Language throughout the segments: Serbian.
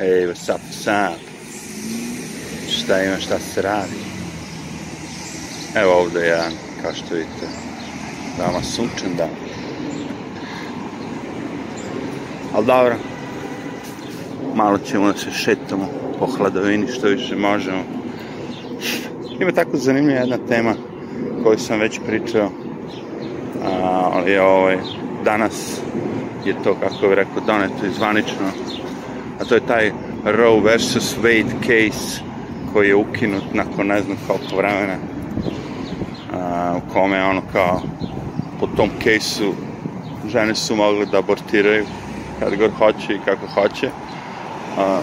Hey, what's up, what's up? Šta ima, šta se radi? Evo ovde jedan, kao što vidite, veoma sunčan dan. Ali dobro, malo ćemo da se šetamo po hladovini što više možemo. Ima tako zanimljiva jedna tema koju sam već pričao, ali ovaj, danas je to, kako bih rekao, doneto i zvanično, to je taj Roe versus Wade case koji je ukinut nakon ne znam koliko vremena a, u kome ono kao po tom kejsu žene su mogle da abortiraju kad god hoće i kako hoće. A,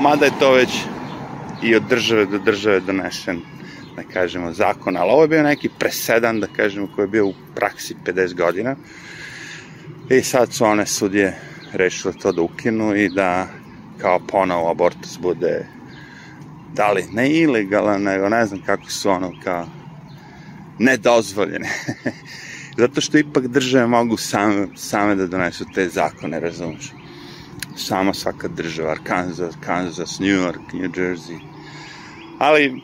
mada je to već i od države do države donesen da kažemo zakon, ali ovo je bio neki presedan da kažemo koji je bio u praksi 50 godina. I sad su one sudije rešile to da ukinu i da kao ponovo abortus bude da li ne ilegalan, nego ne znam kako su ono kao nedozvoljene. Zato što ipak države mogu same, same da donesu te zakone, razumiješ? Sama svaka država, Arkansas, Kansas, New York, New Jersey. Ali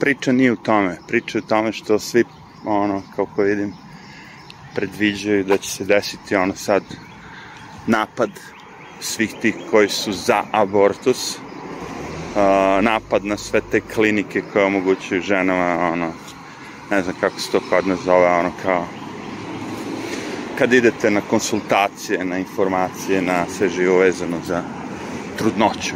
priča nije u tome. Priča je u tome što svi, ono, kako vidim, predviđaju da će se desiti ono sad napad svih tih koji su za abortus, napad na sve te klinike koje omogućuju ženama, ono, ne znam kako se to kod nas zove, ono kao kad idete na konsultacije, na informacije, na sve živo vezano za trudnoću.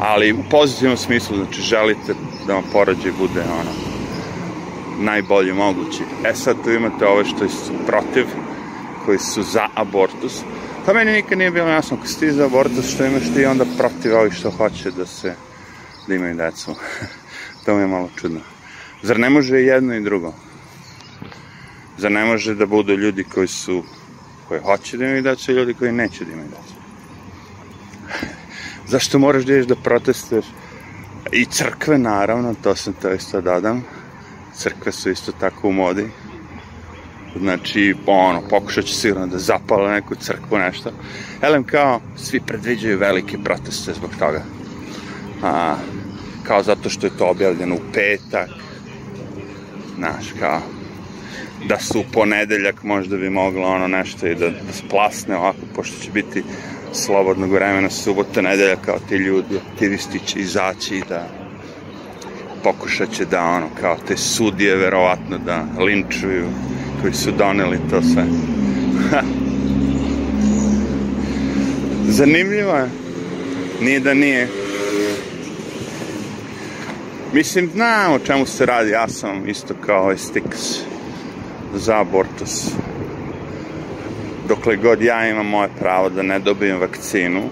Ali u pozitivnom smislu, znači želite da vam porađaj bude ono najbolje mogući. E sad tu imate ove što su protiv, koji su za abortus, Pa meni nikad nije bilo jasno, ako si ti za abortus, što imaš ti onda protiv ovih što hoće da se, da imaju decu. to mi je malo čudno. Zar ne može jedno i drugo? Zar ne može da budu ljudi koji su, koji hoće da imaju decu i ljudi koji neće da imaju decu? Zašto moraš da ideš da protestuješ? I crkve, naravno, to sam to isto dodam. Crkve su isto tako u modi znači, ono, pokušat će sigurno da zapala neku crkvu, nešto. Elem, kao, svi predviđaju velike proteste zbog toga. A, kao zato što je to objavljeno u petak, znaš, kao, da su u ponedeljak možda bi moglo ono nešto i da, da splasne ovako, pošto će biti slobodnog vremena, subota, nedelja, kao ti ljudi, aktivisti će izaći i da pokušat će da ono, kao te sudije verovatno da linčuju koji su doneli to sve. Zanimljivo je. Nije da nije. Mislim, znam o čemu se radi. Ja sam isto kao ovaj Stix za abortus. Dokle god ja imam moje pravo da ne dobijem vakcinu,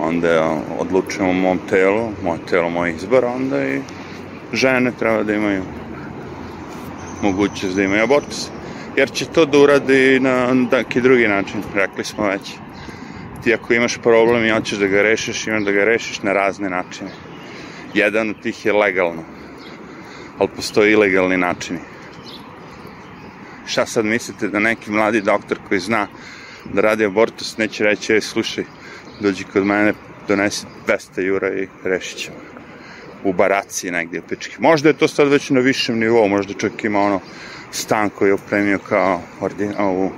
onda odlučujem o mom telu, moje telo, moj izbor, onda i žene treba da imaju mogućnost da imaju abortus. Jer će to da uradi na neki drugi način, rekli smo već. Ti ako imaš problem i hoćeš da ga rešiš, imaš da ga rešiš na razne načine. Jedan od tih je legalno, ali postoji ilegalni načini. Šta sad mislite da neki mladi doktor koji zna da radi abortus neće reći, ej, slušaj, dođi kod mene, donesi 200 jura i rešit ćemo u baraci negdje u pički. Možda je to sad već na višem nivou, možda čak ima ono stan koji je opremio kao, ordin, ovu,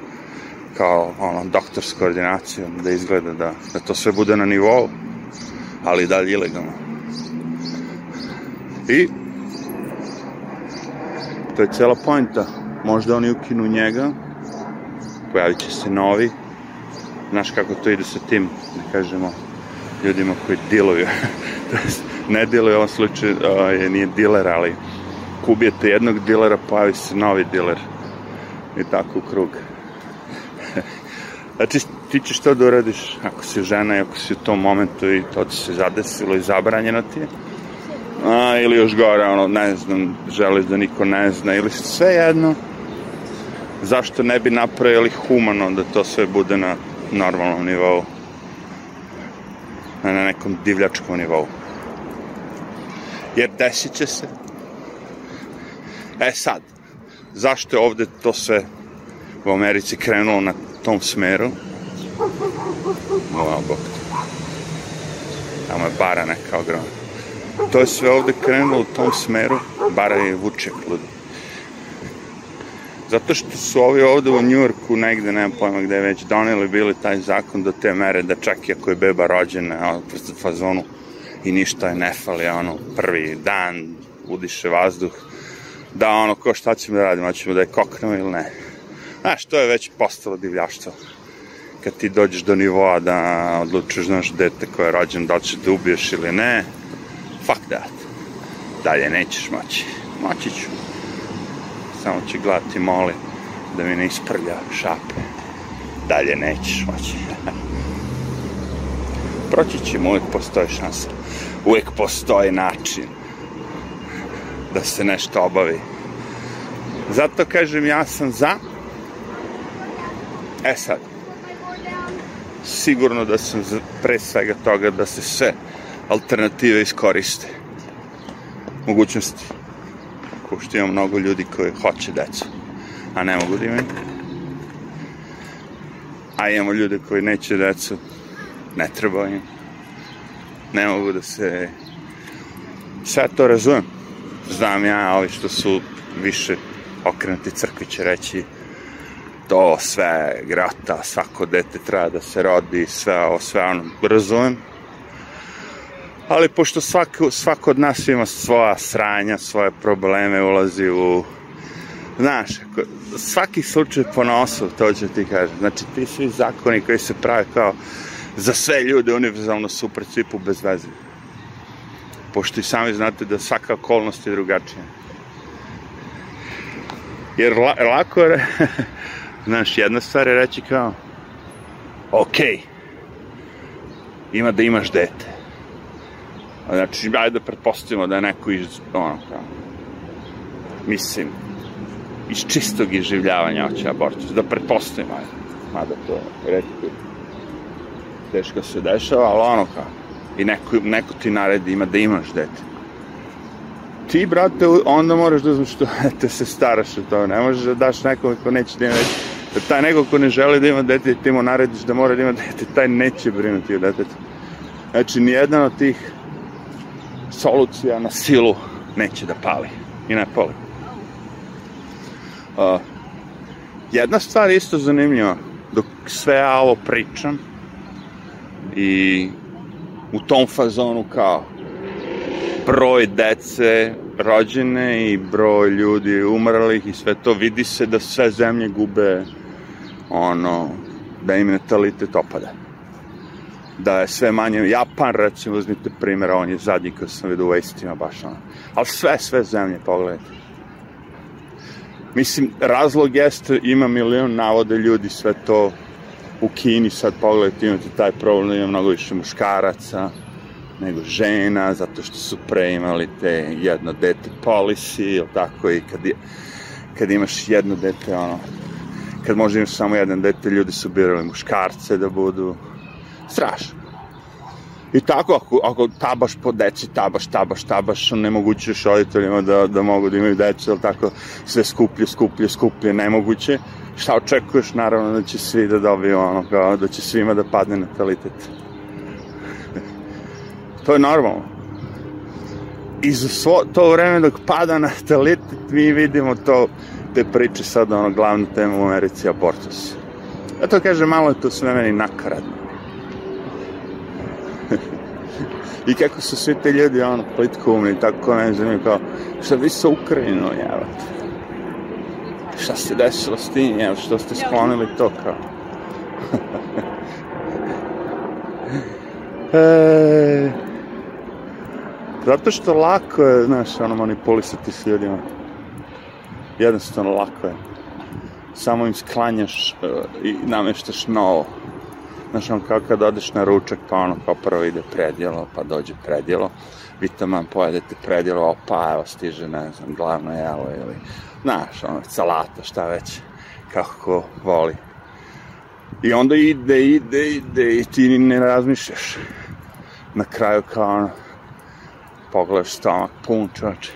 kao ono, doktorsku ordinaciju, da izgleda da, da to sve bude na nivou, ali dalje ilegalno. I to je cela pojnta. Možda oni ukinu njega, pojavit će se novi, znaš kako to ide sa tim, da kažemo, ljudima koji diluju. ne diluje u ovom slučaju, je, nije diler, ali kubijete jednog dilera, pojavi se novi diler. I tako u krug. znači, ti ćeš to da uradiš ako si žena i ako si u tom momentu i to ti se zadesilo i zabranjeno ti je. A, ili još gore, ono, ne znam, želiš da niko ne zna, ili sve jedno, zašto ne bi napravili humano da to sve bude na normalnom nivou, na nekom divljačkom nivou jer desit će se. E sad, zašto je ovde to sve u Americi krenulo na tom smeru? Ova bok. Tamo je bara neka ogromna. To je sve ovde krenulo u tom smeru, bara je vuček ludi. Zato što su ovi ovde u Njurku, negde, nema pojma gde već, doneli bili taj zakon do te mere da čak i ako je beba rođena u fazonu i ništa je ne fali, ono, prvi dan udiše vazduh, da ono, ko šta ćemo da radimo, ćemo da je koknemo ili ne. Znaš, to je već postalo divljaštvo. Kad ti dođeš do nivoa da odlučiš, znaš, dete koje je rođen, da li će da ubiješ ili ne, fuck that. Dalje nećeš moći. Moći ću. Samo će gledati moli da mi ne isprlja šape. Dalje nećeš moći. Proći ćemo, uvijek postoji šansa. Uvijek postoji način da se nešto obavi. Zato kažem, ja sam za. E sad, sigurno da sam za, pre svega toga da se sve alternative iskoriste. Mogućnosti. Pošto ima mnogo ljudi koji hoće decu, a ne mogu da imaju. A imamo ljude koji neće decu, ne treba im. Ne mogu da se... Sve to razumem. Znam ja, ovi što su više okrenuti crkvi će reći to sve grata, svako dete treba da se rodi, sve ovo, sve ono, razumem. Ali pošto svako, svako od nas ima svoja sranja, svoje probleme, ulazi u znaš, svaki slučaj po nosu, to ću ti kažem. Znači, ti svi zakoni koji se prave kao za sve ljude univerzalno su u principu bez veze. Pošto i sami znate da svaka okolnost je drugačija. Jer la, lako je, znaš, jedna stvar je reći kao, ok, ima da imaš dete. Znači, ajde da pretpostavimo da je neko iz, ono, kao, mislim, iz čistog iživljavanja hoće abortus, da pretpostavimo, ajde, mada to redko teško se dešava, ali ono kao, i neko, neko ti naredi ima da imaš dete. Ti, brate, onda moraš da znaš što te se staraš o to, ne možeš da daš nekome ko neće da ima dete. Da taj neko ko ne želi da ima dete, ti mu narediš da mora da ima dete, taj neće brinuti o detetu. Znači, nijedan od tih solucija na silu neće da pali. I ne pali. Uh, jedna stvar isto zanimljiva, dok sve ja ovo pričam i u tom fazonu kao broj dece rođene i broj ljudi umrlih i sve to, vidi se da sve zemlje gube ono, da im natalitet opada. Da je sve manje, Japan recimo, uzmite primjer, on je zadnji koji sam vidio u vestima, baš ono. Ali sve, sve zemlje, pogledajte. Mislim, razlog jeste, ima milion navode ljudi, sve to u Kini, sad pogledajte, imate taj problem, ima mnogo više muškaraca, nego žena, zato što su pre imali te jedno dete policy, ili tako, i kad, je, kad imaš jedno dete, ono, kad može imaš samo jedan dete, ljudi su birali muškarce da budu strašno. I tako, ako, ako tabaš po deci, tabaš, tabaš, tabaš, nemoguće roditeljima da, da mogu da imaju decu, ili tako, sve skuplje, skuplje, skuplje, nemoguće. Šta očekuješ? Naravno da će svi da dobiju ono, kao, da će svima da padne natalitet. To je normalno. I za svo, to vreme dok pada natalitet, mi vidimo to, te priče sad, ono, glavna tema u Americi, abortus. Ja to kažem, malo je to sve meni nakaradno. I kako su svi te ljudi, ono, plitko umri, tako ne znam, kao, šta vi sa Ukrajinom, jevate? Šta se desilo s tim, jevo, što ste sklonili to, kao? e, Zato što lako je, znaš, ono, manipulisati s ljudima. Jednostavno lako je. Samo im sklanjaš uh, i nameštaš novo. Znaš, on kao kad odeš na ručak, pa ono kao prvo ide predjelo, pa dođe predjelo, vi tamo pojedete predjelo, opa, evo stiže, ne znam, glavno jelo ili, znaš, ono, salata, šta već, kako ko voli. I onda ide, ide, ide i ti ne razmišljaš. Na kraju kao ono, pogledaš stomak pun čoče.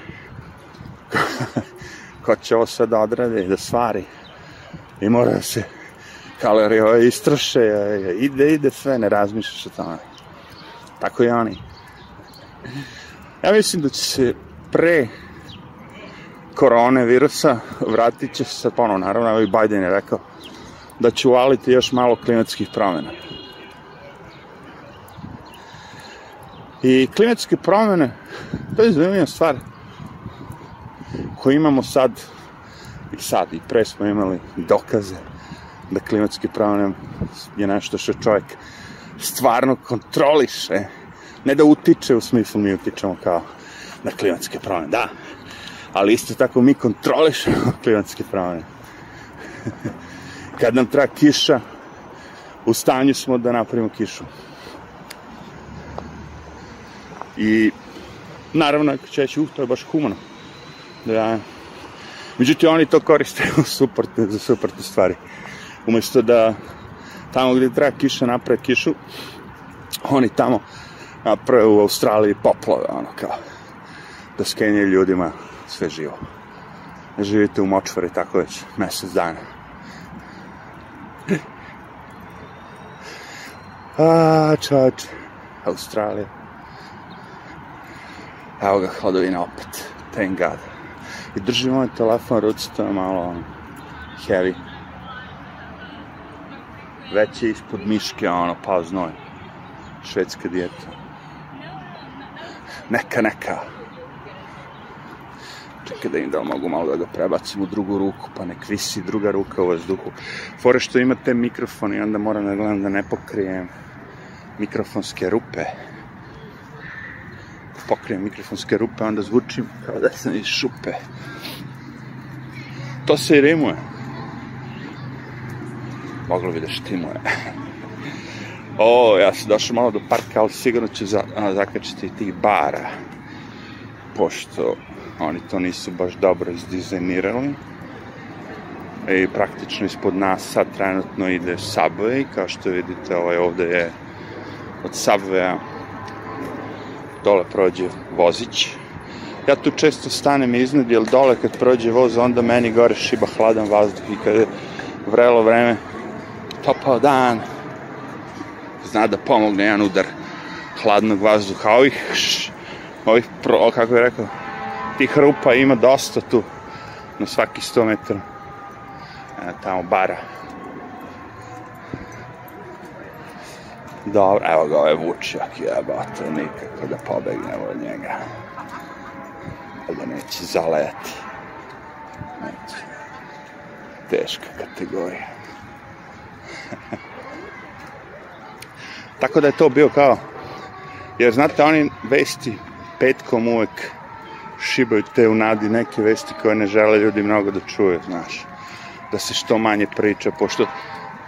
ko će ovo da odrade i da stvari. I mora da se kalorije ove istroše, ide, ide sve, ne razmišljaš o tome. Tako i oni. Ja mislim da će se pre korone virusa vratit će se ponovno, naravno, evo i Biden je rekao da će uvaliti još malo klimatskih promjena. I klimatske promjene, to je zanimljiva stvar koju imamo sad i sad i pre smo imali dokaze da klimatske promjene je nešto što čovjek stvarno kontroliše, ne da utiče u smislu mi utičemo kao na klimatske promjene, da, ali isto tako mi kontrolišemo klimatske promjene. Kad nam treba kiša, u stanju smo da napravimo kišu. I naravno, ako će reći, uh, to je baš humano. Da, Međutim, oni to koriste u suprotne, za suprotne stvari. Umesto da tamo gdje treba kiša naprave kišu, oni tamo naprave u Australiji poplove, ono kao, da skenje ljudima sve živo. Živite u močvari tako već mesec dana. A, čač, Australija. Evo ga, hladovina opet. Thank God. I držim ovaj telefon ruci, to je malo ono, heavy. Već je ispod miške, ono, pao znoj. Švedska dijeta. Neka, neka. Čekaj da im da mogu malo da ga prebacim u drugu ruku, pa nek visi druga ruka u vazduhu. Fore što imate mikrofon i onda moram da gledam da ne pokrijem mikrofonske rupe. Pokrijem mikrofonske rupe, onda zvučim kao da sam iz šupe. To se i rimuje. Moglo bi da štimuje. o, ja sam došao malo do parka, ali sigurno ću za, a, zakačiti tih bara. Pošto oni to nisu baš dobro izdizajnirali. I praktično ispod nas sad trenutno ide Subway, kao što vidite, ovaj ovde je od Subwaya dole prođe vozić. Ja tu često stanem iznad, jer dole kad prođe voz, onda meni gore šiba hladan vazduh i kada je vrelo vreme, topao dan, zna da pomogne jedan udar hladnog vazduha. Ovih, ovih pro, kako je rekao, tih rupa ima dosta tu, na svaki 100 metara. E, tamo bara. Dobro, evo ga ovaj vučjak, jebate, nikako da pobegnemo od njega. Da neće zaleti. Neće. Teška kategorija. Tako da je to bio kao, jer znate, oni vesti petkom uvek šibaju te u nadi neke vesti koje ne žele ljudi mnogo da čuju, znaš. Da se što manje priča, pošto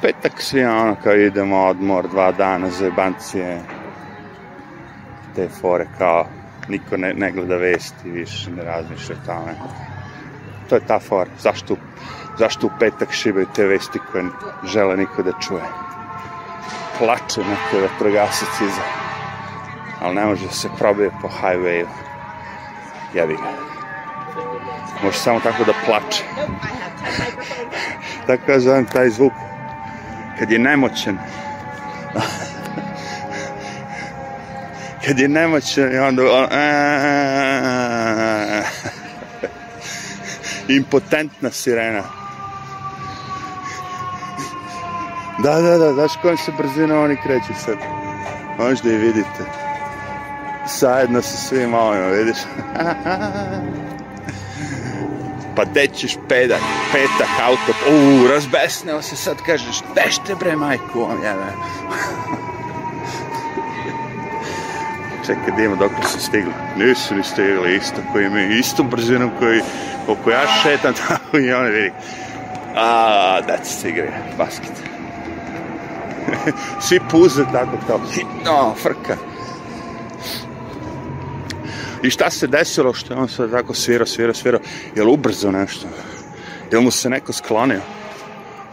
petak svi ono kao idemo odmor dva dana za jebancije te fore kao niko ne, ne gleda vesti više ne razmišlja o tome to je ta fora zašto, zašto u petak šibaju te vesti koje žele niko da čuje plače neke vatrogasac iza ali ne može da se probije po highwayu jebi ga može samo tako da plače tako ja zovem taj zvuk kad je nemoćan kad je nemoćan i onda on, impotentna sirena da, da, da, znaš kojom se brzina oni kreću sad možda i vidite zajedno sa svim ovima, vidiš pa gde ćeš pedak, petak, auto, uuu, razbesneo se sad, kažeš, dešte bre, majku, on jebe. Čekaj, ima dok su stigli. Nisu ni stigli, isto koji mi, isto brzinom koji, koliko ja šetam, tako i oni vidi. A, da se igre, basket. Svi puze tako, kao, hitno, frka. I šta se desilo što je on sad tako svirao, svirao, svirao? Je li ubrzo nešto? Je mu se neko sklonio?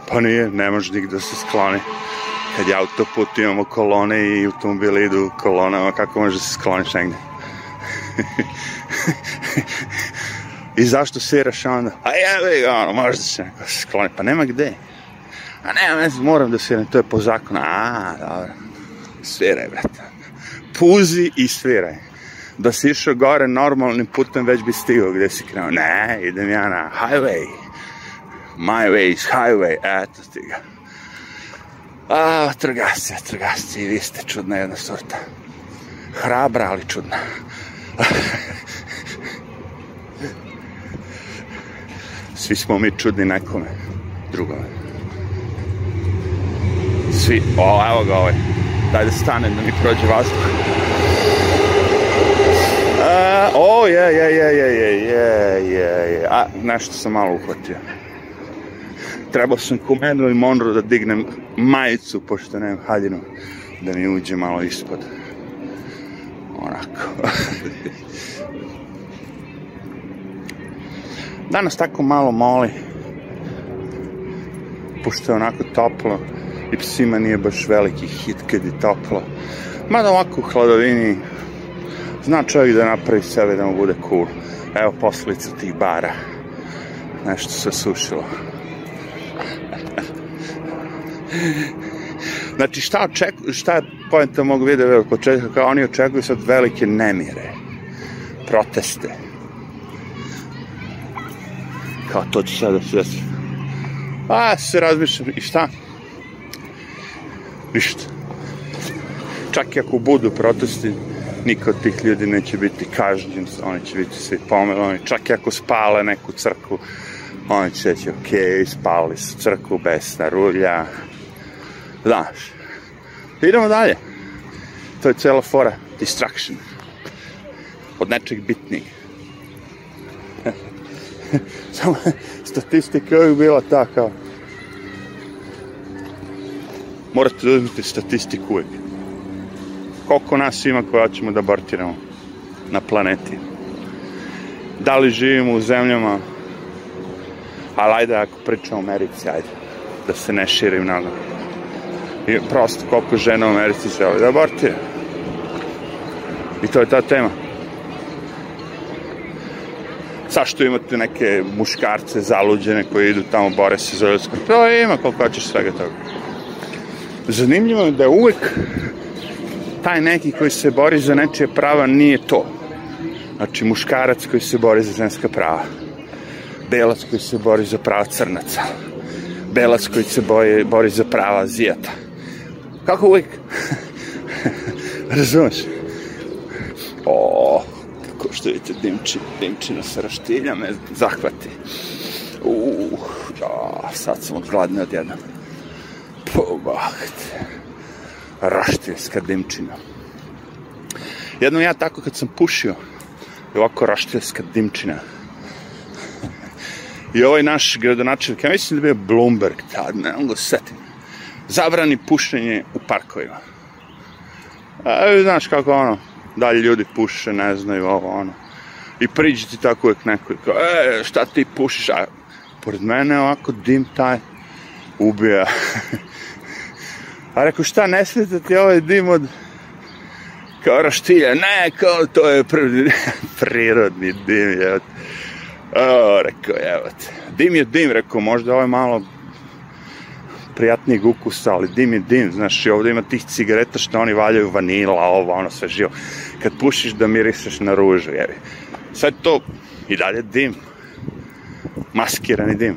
Pa nije, ne može nigde da se skloni. Kad je autoput, imamo kolone i automobili idu kolonama, kako može da se skloniš negde? I zašto sviraš onda? A jevi ga, ono, možda se neko skloni. Pa nema gde. A ne, ne znam, moram da sviram, to je po zakonu. A, dobro. Sviraj, brate. Puzi i sviraj. Da si išao gore normalnim putem, već bi stigao gde si krenuo. Ne, idem ja na highway. My way is highway. Eto, stiga. A, trgasci, trgasci, vi ste čudna jedna sorta. Hrabra, ali čudna. Svi smo mi čudni nekome drugome. Svi, o, evo ga ovaj. Daj da stane da mi prođe vazduh. A, o, je, je, je, je, je, je, je, je. A, nešto sam malo uhvatio. Trebao sam ko Manuel Monroe da dignem majicu, pošto nemam haljinu, da mi uđe malo ispod. Onako. Danas tako malo moli, pošto je onako toplo i psima nije baš veliki hit kad je toplo. Mada ovako u hladovini zna čovjek da napravi sebe da mu bude cool. Evo poslica tih bara. Nešto se sušilo. znači šta očekuju, šta je pojenta mog videa od početka, kao oni očekuju sad velike nemire, proteste. Kao to će sada se desi. A, se razmišljam, i šta? Ništa. Čak i ako budu protesti, niko od tih ljudi neće biti kažnjen, oni će biti svi pomelovani, čak i ako spale neku crku, oni će reći, ok, spali su crku bez narulja, znaš. Idemo dalje. To je cela fora, distraction. Od nečeg bitnijeg. Samo statistika uvijek bila ta kao morate da uzmete statistiku uvijek. Koliko nas ima koja ćemo da abortiramo na planeti? Da li živimo u zemljama ali ajde ako pričamo o Americi, ajde da se ne širim mnogo. I prosto koliko žena u Americi žele da abortira. I to je ta tema. Zašto imate neke muškarce zaluđene koji idu tamo, bore se za ljudsko? To ima koliko hoćeš svega toga. Zanimljivo je da uvek taj neki koji se bori za nečije prava nije to. Znači, muškarac koji se bori za ženska prava. Belac koji se bori za prava crnaca. Belac koji se bori, bori za prava azijata. Kako uvijek? Razumeš? O, kako što vidite, dimči, dimčina sa raštilja me zahvati. Uh, ja, sad sam odgladne odjednom. Pobahte. Raštiljska dimčina. Jednom ja tako kad sam pušio, je ovako raštiljska dimčina. I ovaj naš gradonačelnik, ja mislim da je Bloomberg tad, ne mogu se setim, zabrani pušenje u parkovima. A, znaš kako ono, dalje ljudi puše, ne znaju ovo ono. I priđi ti tako uvijek neko i kao, e, šta ti pušiš? A pored mene ovako dim taj ubija. A rekao, šta, ne smijete ti ovaj dim od kao raštilja? Ne, kao to je prvi, prirodni dim, je. O, rekao, evo te. Dim je dim, rekao, možda ovo je malo prijatnijeg ukusa, ali dim je dim, znaš, i ovdje ima tih cigareta što oni valjaju vanila, ovo, ono, sve živo. Kad pušiš da miriseš na ružu, jevi. Sve to i dalje dim. Maskirani dim.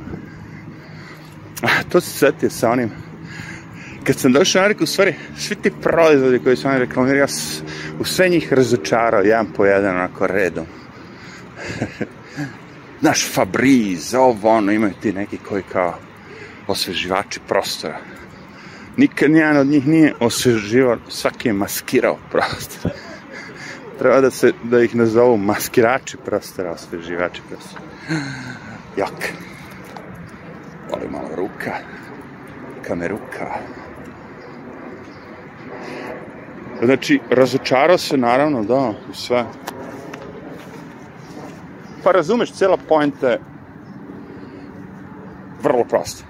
A, to se setio sa onim kad sam došao na Ameriku, u stvari, svi ti proizvodi koji su oni reklamirali, ja u sve njih razočarao, jedan po jedan, onako, redom. Naš Fabriz, ovo, ono, imaju ti neki koji kao osveživači prostora. Nikad nijedan od njih nije osveživao, svaki je maskirao prostor. Treba da se, da ih nazovu maskirači prostora, osveživači prostora. Jak. Voli malo ruka. Kameruka. Znači, razočarao se, naravno, da, u sve. Pa razumeš, cijela pojenta je vrlo prosta.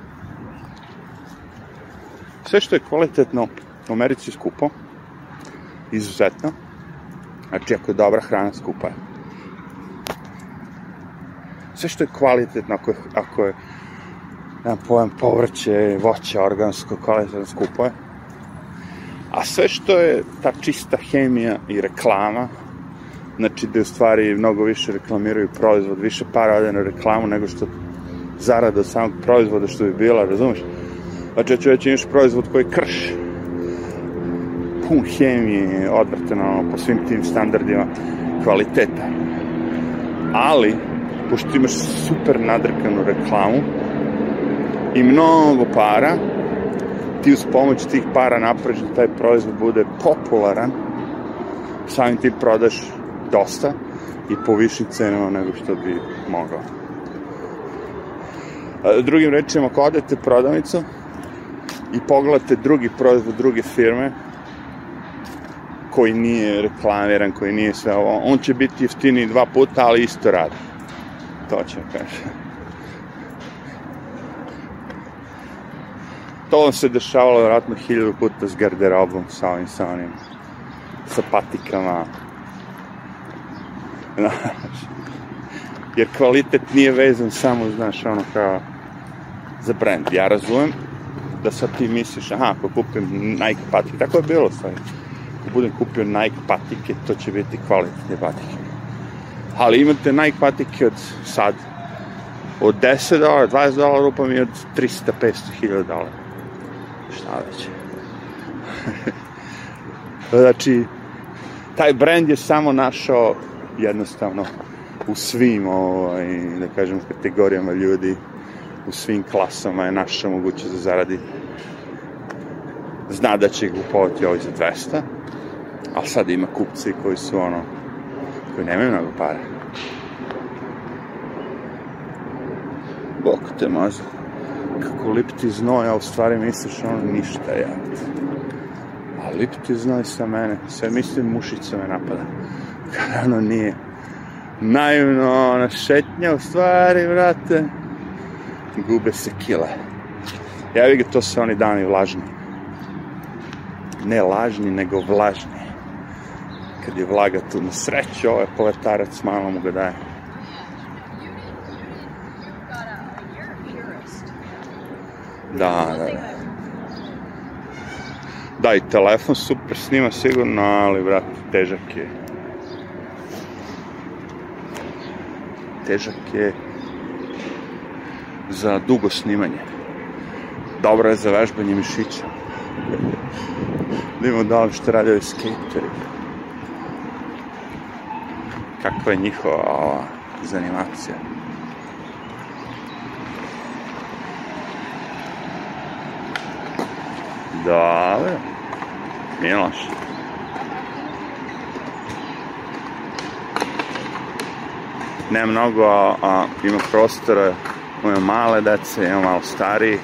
Sve što je kvalitetno u Americi skupo, izuzetno, znači ako je dobra hrana, skupa je. Sve što je kvalitetno, ako je, ako je nemam pojem, povrće, voće, organsko, kvalitetan skupo je. A sve što je ta čista hemija i reklama, znači da u stvari mnogo više reklamiraju proizvod, više para ode na reklamu nego što zarada od samog proizvoda što bi bila, razumeš? Znači, ja ću reći, imaš proizvod koji krš, pun hemije, odvrteno po svim tim standardima kvaliteta. Ali, pošto imaš super nadrkanu reklamu i mnogo para, ti uz pomoć tih para napraviš da taj proizvod bude popularan, samim ti prodaš dosta i po višim cenama nego što bi mogao. Drugim rečima, ako odete prodavnicu i pogledate drugi proizvod druge firme, koji nije reklamiran, koji nije sve ovo, on će biti jeftiniji dva puta, ali isto radi. To će kaže. To vam se dešavalo vjerojatno hiljadu puta s garderobom, sa ovim, sa onim, sa patikama. Znaš, jer kvalitet nije vezan samo, znaš, ono kao za brand. Ja razumem da sad ti misliš, aha, ako kupim Nike patike, tako je bilo stvari. Ako budem kupio Nike patike, to će biti kvalitetne patike. Ali imate Nike patike od sad, od 10 dolara, 20 dolara, pa mi od 300, 500 hiljada dolara. Šta već. znači, taj brand je samo našao jednostavno u svim, ovaj, da kažem, kategorijama ljudi, u svim klasama je naša mogućnost da zaradi zna da će ga kupovati ovaj za 200, ali sad ima kupci koji su ono, koji nemaju mnogo para. Bog te maze. Kako lipti znoj, a u stvari misliš ono ništa, ja. A lipti znoj sa mene, sve mislim mušica me napada. Kada ono nije naivno, ona šetnja, u stvari, vrate, gube se kile. Ja vidim, to se oni dani vlažni. Ne lažni, nego vlažni. Kad je vlaga tu na sreću, ovaj poletarac malo mu ga daje. Da, da, da. Da, i telefon super snima sigurno, ali, vrat, težak je. Težak je za dugo snimanje. Dobro je za vežbanje mišića. Da imamo da li što radi ovi skateri. Kakva je njihova ova, zanimacija. Nije loše. Ne mnogo, a, ima prostora Imamo male dece, imamo malo stariji.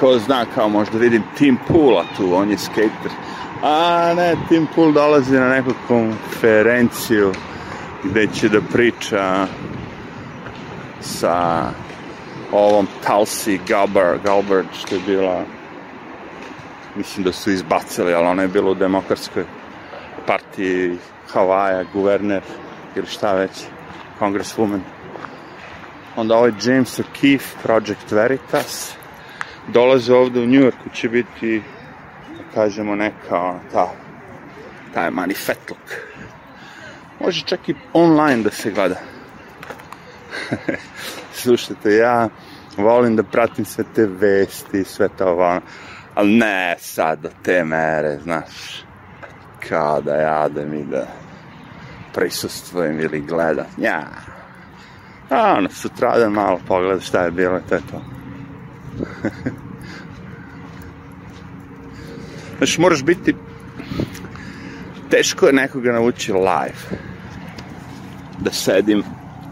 Ko zna, kao možda vidim Tim Pula tu, on je skater. A ne, Tim Pool dolazi na neku konferenciju gde će da priča sa ovom Tulsi Gabbard, Gabbard što je bila mislim da su izbacili, ali ona je bila u demokratskoj partiji Havaja, guverner ili šta već, congresswoman onda ovaj James O'Keefe, Project Veritas, dolaze ovde u New Yorku, će biti, da kažemo, neka, ona, ta, taj manifetluk. Može čak i online da se gleda. Slušajte, ja volim da pratim sve te vesti, sve to ovo, ali ne sad do te mere, znaš, kao da ja da mi da prisustvujem ili gledam. Ja, A ono, sutradan malo pogleda šta je bilo, to je to. znači, moraš biti... Teško je nekoga nauči live. Da sedim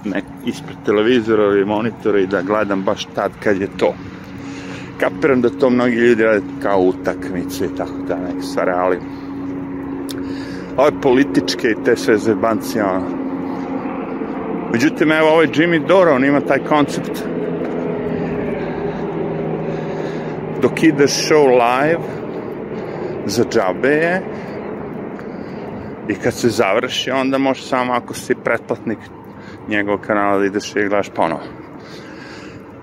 nek, ispred televizora ili monitora i da gledam baš tad kad je to. Kapiram da to mnogi ljudi rade kao utakmice i tako da neke stvari, ali ove političke i te sve zebancije, ono, Međutim, evo ovaj Jimmy Dore, on ima taj koncept. Dok ideš show live, za džabe je, i kad se završi, onda možeš samo ako si pretplatnik njegovog kanala da ideš i gledaš ponovo.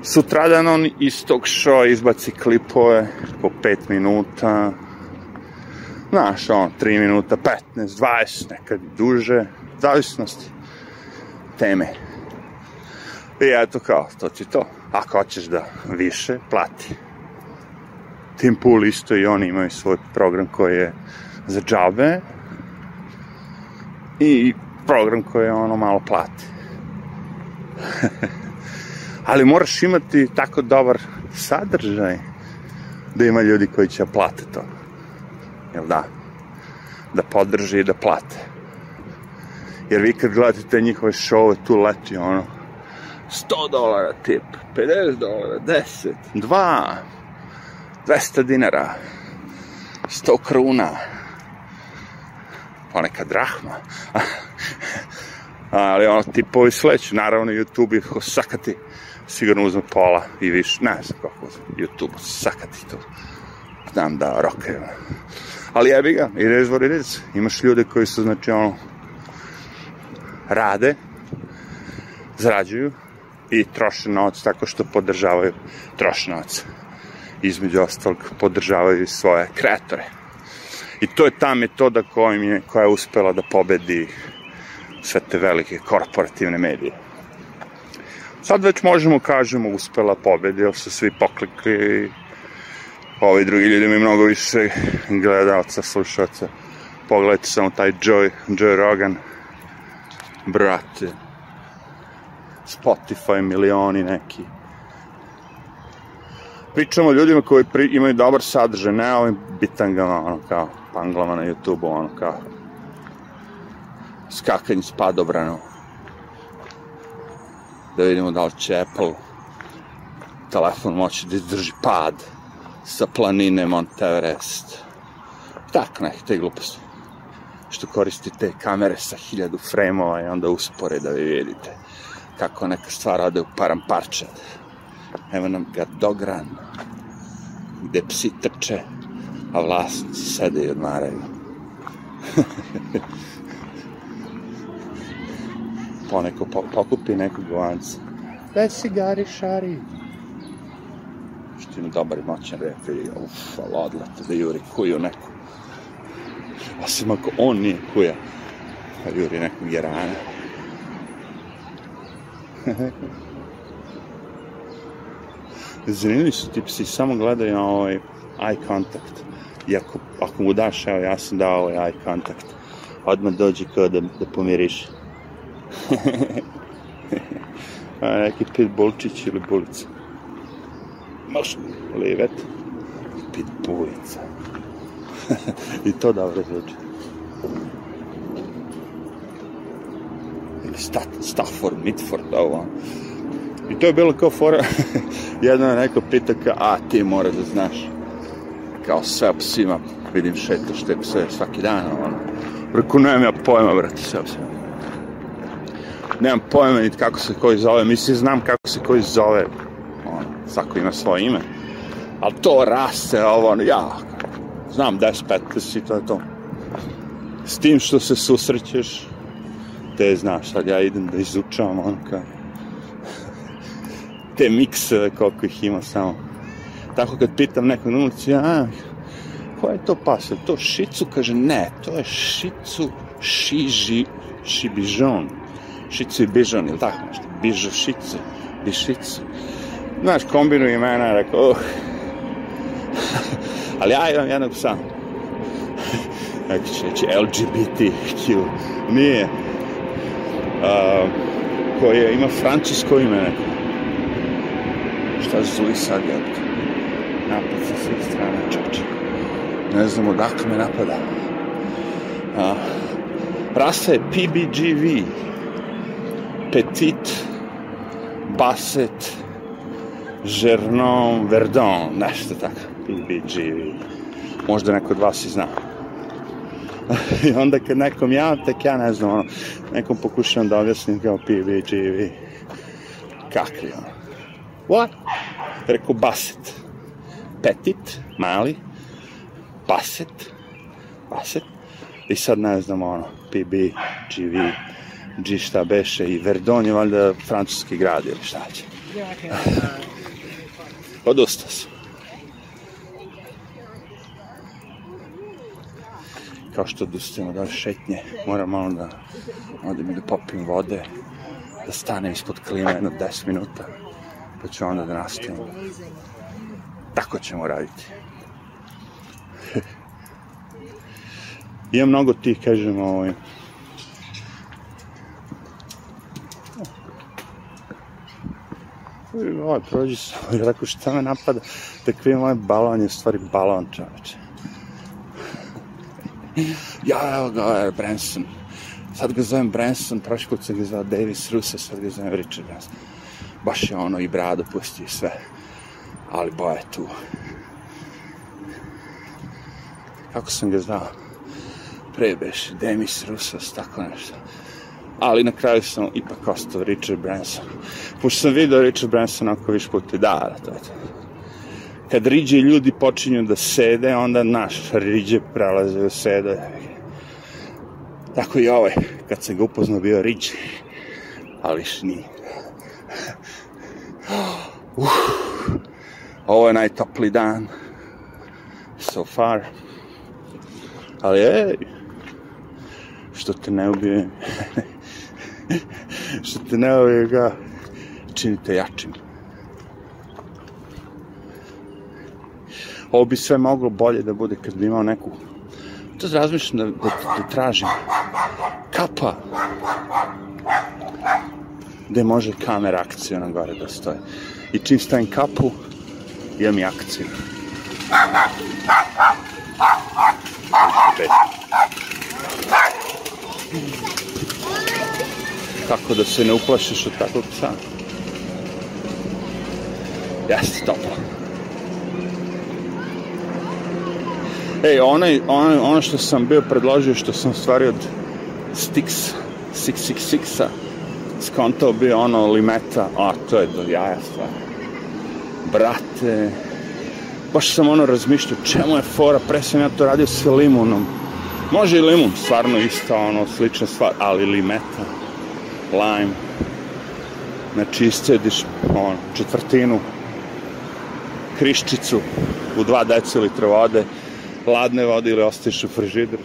Sutradan on iz tog showa izbaci klipove po 5 minuta, znaš, on, 3 minuta, 15, 20, nekad duže, zavisnosti teme. I eto kao, to ti to. Ako hoćeš da više, plati. Tim Pool isto i oni imaju svoj program koji je za džabe i program koji je ono malo plati. Ali moraš imati tako dobar sadržaj da ima ljudi koji će plate to. Jel da? Da podrži i da plate. Jer vi kad gledate te njihove šove, tu leti ono 100 dolara tip, 50 dolara, 10, 2, 200 dinara, 100 kruna, ponekad drahma. Ali ono, tipovi sleću, naravno YouTube ih sakati, sigurno uzme pola i više, ne znam kako uzme, YouTube sakati to. Znam da rokaju. Ali jebi ga, ide izvor idec. Imaš ljude koji su, znači, ono, rade, zarađuju i troše novac tako što podržavaju troše novac. Između ostalog, podržavaju svoje kreatore. I to je ta metoda kojim je, koja je uspela da pobedi sve te velike korporativne medije. Sad već možemo kažemo uspela pobedi, jer su svi poklikli ovi drugi ljudi mi mnogo više gledalca, slušalca. Pogledajte samo taj Joy, Joy Rogan, brate, Spotify milioni neki. Pričamo o ljudima koji pri, imaju dobar sadržaj, ne ovim bitangama, ono kao, panglama na YouTube-u, ono kao, skakanje s padobranom. Da vidimo da li će Apple telefon moći da izdrži pad sa planine Monteverest. Tak, neke te gluposti. Što koristi te kamere sa hiljadu frejmova i onda uspore da vi vidite kako neka stvar ode u param parče. Evo nam ga dogran, gde psi trče, a vlasnici sede i odmaraju. Poneko po, pokupi nekog govanca. Već si gari šari što ima dobar i moćan rep i uf, ali odlete da juri kuju neku. Osim ako on nije kuja, pa juri nekog jerana. Zanimljivi su ti psi, samo gledaju na ovaj eye contact. I ako, ako mu daš, evo, ja sam dao ovaj eye contact, odmah dođe kao da, da pomiriš. A neki pitbullčić ili bulica. Moš livet, pitbullica. I to dobro zvuči. Ili Stat, Stafford, Mitford, ovo. I to je bilo kao fora, jedna neko pita kao, a ti mora da znaš. Kao sve o psima, vidim šetaš te pse svaki dan, ono. Reku, nemam ja pojma, brate, sve o psima. Nemam pojma niti kako se koji zove, mislim, znam kako se koji zove, svako ima svoje ime. Ali to raste, ovo, ja, znam 10, 15 i to je to. S tim što se susrećeš, te znaš, sad ja idem da izučavam, ono kao, te mikseve koliko ih ima samo. Tako kad pitam nekog na ulici, a, ko je to pas? Je to šicu? Kaže, ne, to je šicu šiži, šibižon. Šicu i bižon, ili tako nešto? Bižo šicu, bišicu znaš, kombinuju imena, rekao, uh. ali ja imam jednog psa. Neko će reći LGBTQ. Nije. Uh, koje ima francusko ime. Šta zuli sad, jebate? Napad sa svih strana, čoče. Ne znam odakle me napada. Uh, rasa je PBGV. Petit Basset Žernon Verdon, nešto tako, PBG, možda neko od vas i zna. I onda kad nekom ja, tek ja ne znam, ono, nekom pokušavam da objasnim kao PBG, kakvi, ono. What? Rekao Bassett. Petit, mali, Bassett, Bassett, i sad ne znam, ono, PB, G šta beše, i Verdon je valjda francuski grad ili šta će Odustao sam. Kao što odustajem od ove šetnje, moram malo da odem da popim vode, da stanem ispod klime jedno 10 minuta, pa ću onda da nastavim. Tako ćemo raditi. Ima mnogo tih, kažemo, ovaj, Ovo, prođi se, ja rekao, šta me napada? Da krijem ovaj balon, je stvari balon, čoveče. Ja, evo ga, ovaj Branson. Sad ga zovem Branson, prošli put sam ga zvao Davis Russo, sad ga zovem Richard Branson. Baš je ono i brado pusti i sve. Ali boja je tu. Kako sam ga zvao? Pre Demis Russos, tako nešto. Ali na kraju sam ipak ostao Richard Branson. Pošto sam vidio Richard Branson ako viš puti, da, to je to. Kad riđe ljudi počinju da sede, onda naš riđe prelaze u sede. Tako i ovaj, kad sam ga upoznao bio riđe. Ali š nije. Uh, ovo je najtopli dan. So far. Ali ej, što te ne ubije, što ne ubije ga, činite jačim. Ovo bi sve moglo bolje da bude kad bi imao neku to razmišljam da, da, da tražim kapa gde može kamera akcija na gore da stoje. I čim stavim kapu, imam i akciju. Kako da se ne uplašiš od takvog psa? Jeste, toplo. Ej, onaj, ono, ono što sam bio predložio, što sam stvari od Stix, 666-a, skontao bio ono limeta, a to je do jaja stvar. Brate, baš sam ono razmišljao, čemu je fora, pre sam ja to radio sa limunom. Može i limun, stvarno isto, ono, slična stvar, ali limeta, lime, znači iscediš, ono, četvrtinu, kriščicu u 2 decilitra vode, hladne vode ili ostaviš u frižider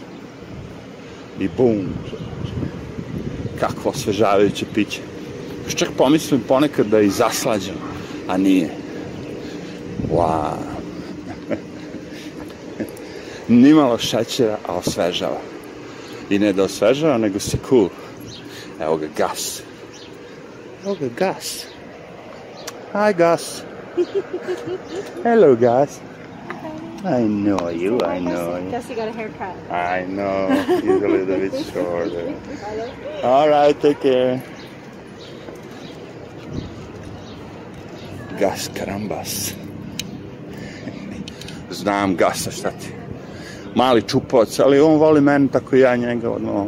i bum, kakvo osvežavajuće piće. Još čak pomislim ponekad da je i zaslađam, a nije. Wow. Nimalo šećera, a osvežava. I ne da osvežava, nego si cool. Evo ga gas. Evo ga gas. Hi Gus. Hello gas. I know you, I know you. Jesse got a haircut. I know, he's a little bit shorter. All right, take care. Gus, karambas. Znam gasa šta ti. Mali čupovac, ali on voli mene tako i ja njega odmah.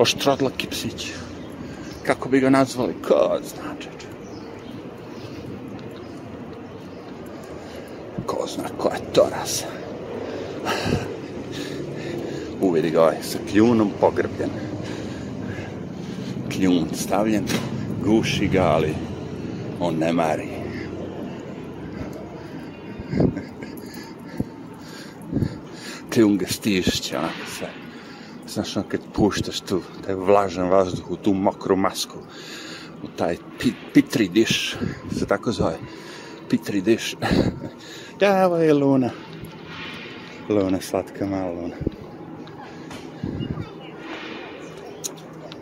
Oštrodlaki psić. Kako bi ga nazvali? Ko zna, čeče. Ko zna koja je to rasa. Uvidi ga ovaj sa kljunom pogrbljen. Kljun stavljen, guši ga, ali on ne mari. Kljun ga stišće, onako sve. Znaš, on kad puštaš tu, taj vlažan vazduh u tu mokru masku, u taj pi, pitri diš, se tako zove, pitri diš. da, ovo je Luna. Luna, slatka mala Luna.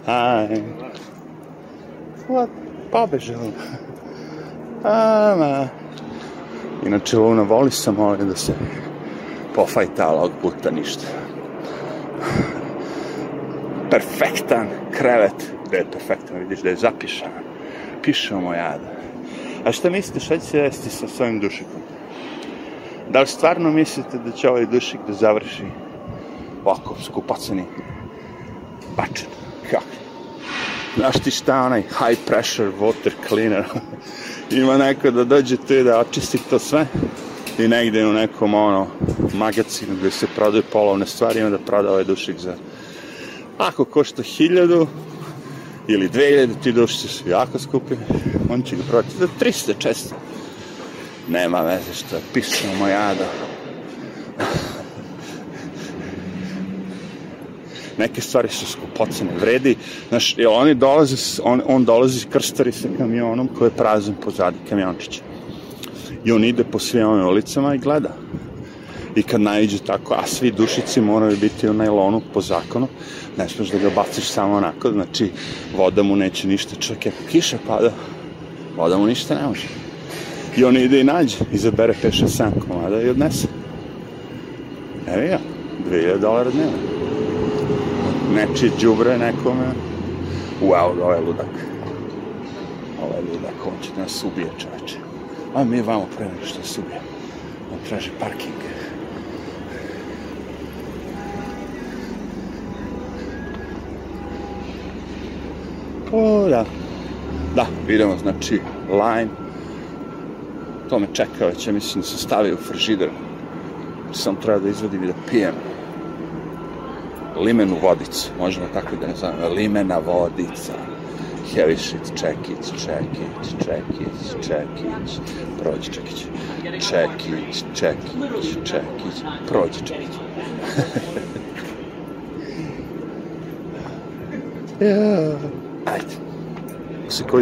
Hi. What? Pobeže Luna. Ama. Inače, Luna voli samo ovdje da se pofajta, ali ovog puta ništa. Perfektan krevet. Da je perfektan, vidiš da je zapišan. Pišao moj jada. A šta mislite, šta će se desiti sa svojim dušikom? Da li stvarno mislite da će ovaj dušik da završi ovako skupaceni bačen? Kako? Znaš ti šta onaj high pressure water cleaner? Ima neko da dođe tu i da očisti to sve i negde u nekom ono magazinu gde se prodaju polovne stvari ima da proda ovaj dušik za ako košta hiljadu ili 2000, ti dušice su jako skupi, on će ga prodati za 300 često. Nema veze što je pisano mojada. Neke stvari su skupocene, vredi, znaš, oni dolaze, on, on dolazi krstari sa kamionom koji je prazan pozadi kamiončića. I on ide po svim ovim ulicama i gleda. I kad naiđe tako, a svi dušici moraju biti u najlonu po zakonu, ne smeš da ga baciš samo onako, znači voda mu neće ništa, čak ako kiša pada, voda mu ništa ne može. I on ide i nađe, izabere 5-6-7 komada i odnese. Evo ja, 2000 dolara dnevno. Nečije džubre nekome. Wow, ovo je ludak. Ovo je ludak, on će da nas ubije čoveče. A mi vamo pre nego što nas ubije. On traži parking. Da. Da, idemo, znači, line. To me čeka već, ja mislim da se stavi u frižider. Sam treba da izvadim i da pijem. Limenu vodicu, možemo tako da ne zovemo. Limena vodica. Heavy shit, Čekić, Čekić, Čekić, Čekić, prođi Čekić, Čekić, Čekić, Čekić, prođi Čekić. Ajde. Se koji